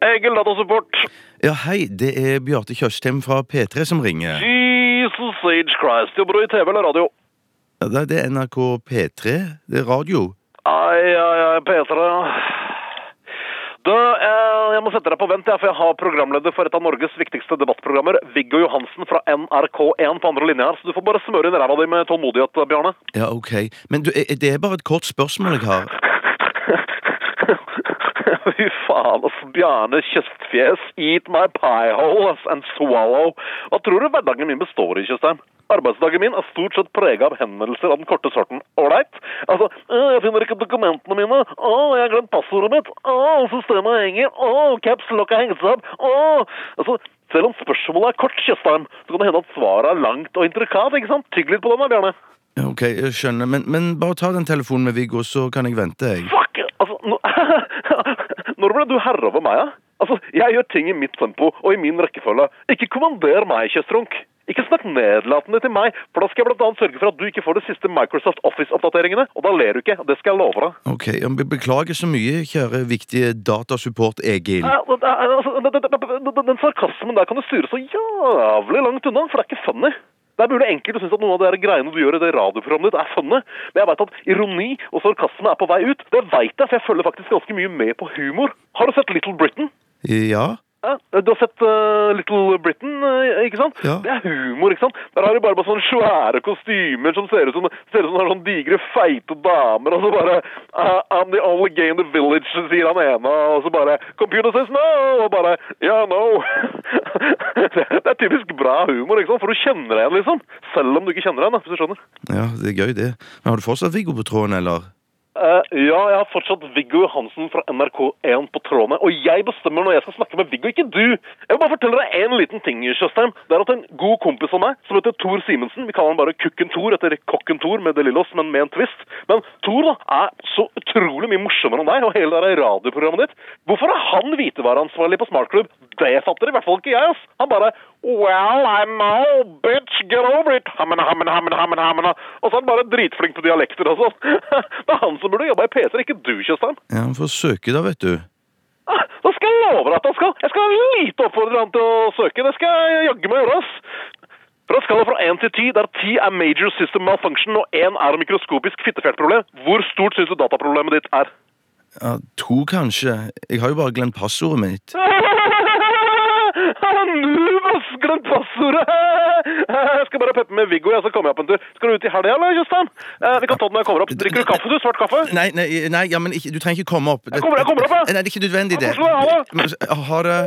Egil Datasupport. Ja, hei, det er Bjarte Tjøstheim fra P3 som ringer. Jesus Age Christ. Jobber du i TV eller radio? Ja, det er NRK P3. Det er radio. Ai, ai, ai, P3. Du, eh, jeg må sette deg på vent, jeg, for jeg har programleder for et av Norges viktigste debattprogrammer, Viggo Johansen fra NRK1 på andre linje her, så du får bare smøre inn ræva di med tålmodighet, Bjarne. Ja, ok. Men du, eh, det er bare et kort spørsmål jeg har. Fy faen, altså. Bjarne Kjøstfjes. Eat my pie holes and swallow. Hva tror du hverdagen min består i, Tjøstheim? Arbeidsdagen min er stort sett prega av henvendelser av den korte sorten. Ålreit? Altså «Øh, Jeg finner ikke dokumentene mine. Å, jeg har glemt passordet mitt. Å, systemet henger. Å, caps lock har hengt opp. Å Altså, selv om spørsmålet er kort, Tjøstheim, så kan det hende at svaret er langt og intrikat, ikke sant? Tygg litt på den da, Bjarne. Ja, Ok, jeg skjønner. Men, men bare ta den telefonen med Viggo, så kan jeg vente, jeg. Fuck! Altså, nå, når ble du herre over meg, da? Altså, jeg gjør ting i mitt tempo og i min rekkefølge. Ikke kommander meg, kjøstrunk. Ikke snakk nedlatende til meg, for da skal jeg annet sørge for at du ikke får de siste Microsoft Office-oppdateringene, og da ler du ikke. Det skal jeg love deg. Ok, ja, Beklager så mye, kjære viktige datasupport, Egil. Ja, det- altså, Den sarkasmen der kan du styre så jævlig langt unna, for det er ikke funny. Det er mulig enkelt å synes at noen av de greiene du gjør i det radioprogrammet ditt er funny, men jeg vet at ironi og sarkasme er på vei ut. Det vet jeg, for jeg følger faktisk ganske mye med på humor. Har du sett Little Britain? Ja? Ja, du har sett uh, Little Britain, uh, ikke sant? Ja. Det er humor, ikke sant? Der har de bare, bare sånne svære kostymer som ser ut som, ser ut som sånne digre, feite damer, og så bare uh, I'm the only gay in the village, sier han ene, og så bare Computer says no! Og bare Yeah, no! det, det er typisk bra humor, ikke sant? For du kjenner deg igjen, liksom. Selv om du ikke kjenner deg igjen, hvis du skjønner. Ja, det er gøy, det. Men har du fortsatt Viggo på tråden, eller? Eh, ja, jeg har fortsatt Viggo Johansen fra NRK1 på trådene. Og jeg bestemmer når jeg skal snakke med Viggo, ikke du! Jeg vil bare fortelle deg en liten ting, Tjøstheim. Det er at en god kompis av meg, som heter Tor Simensen Vi kaller han bare Kukken Tor etter Kokken Tor med De Lillos, men med en twist. Men Tor da, er så utrolig mye morsommere enn deg og hele det radioprogrammet ditt. Hvorfor er han hvitevareansvarlig på Smartklubb? Det fatter i hvert fall ikke jeg, ass. Han bare Well, I'm all bitch, get over it. Hamna, hamna, hamna, hamna, hamna. Og så er han bare dritflink på dialekter og sånn. Det er han som burde jobba i P3, ikke du, Tjøstheim. Ja, han får søke, da, vet du. Ah, Da skal jeg love deg at han skal. Jeg skal lite oppfordre han til å søke. Det skal jeg jaggu meg gjøre, ass. Fra skala fra 1 til 10, der 10 er major system malfunction og 1 er mikroskopisk fittefjertproblem, hvor stort syns du dataproblemet ditt er? Ja, To, kanskje. Jeg har jo bare glemt passordet mitt. Glemt passordet! Jeg skal bare peppe med Viggo, jeg, så kommer jeg opp en tur. Skal du ut i helga, eller, Tjøstheim? Eh, Vi kan ta den når jeg kommer opp. Drikker du kaffe, du? Svart kaffe? Nei, nei, nei ja, men ikke, du trenger ikke komme opp. Jeg kommer- jeg kommer opp, jeg. Nei, det er ikke nødvendig, det. Ja, ha det. Ha det.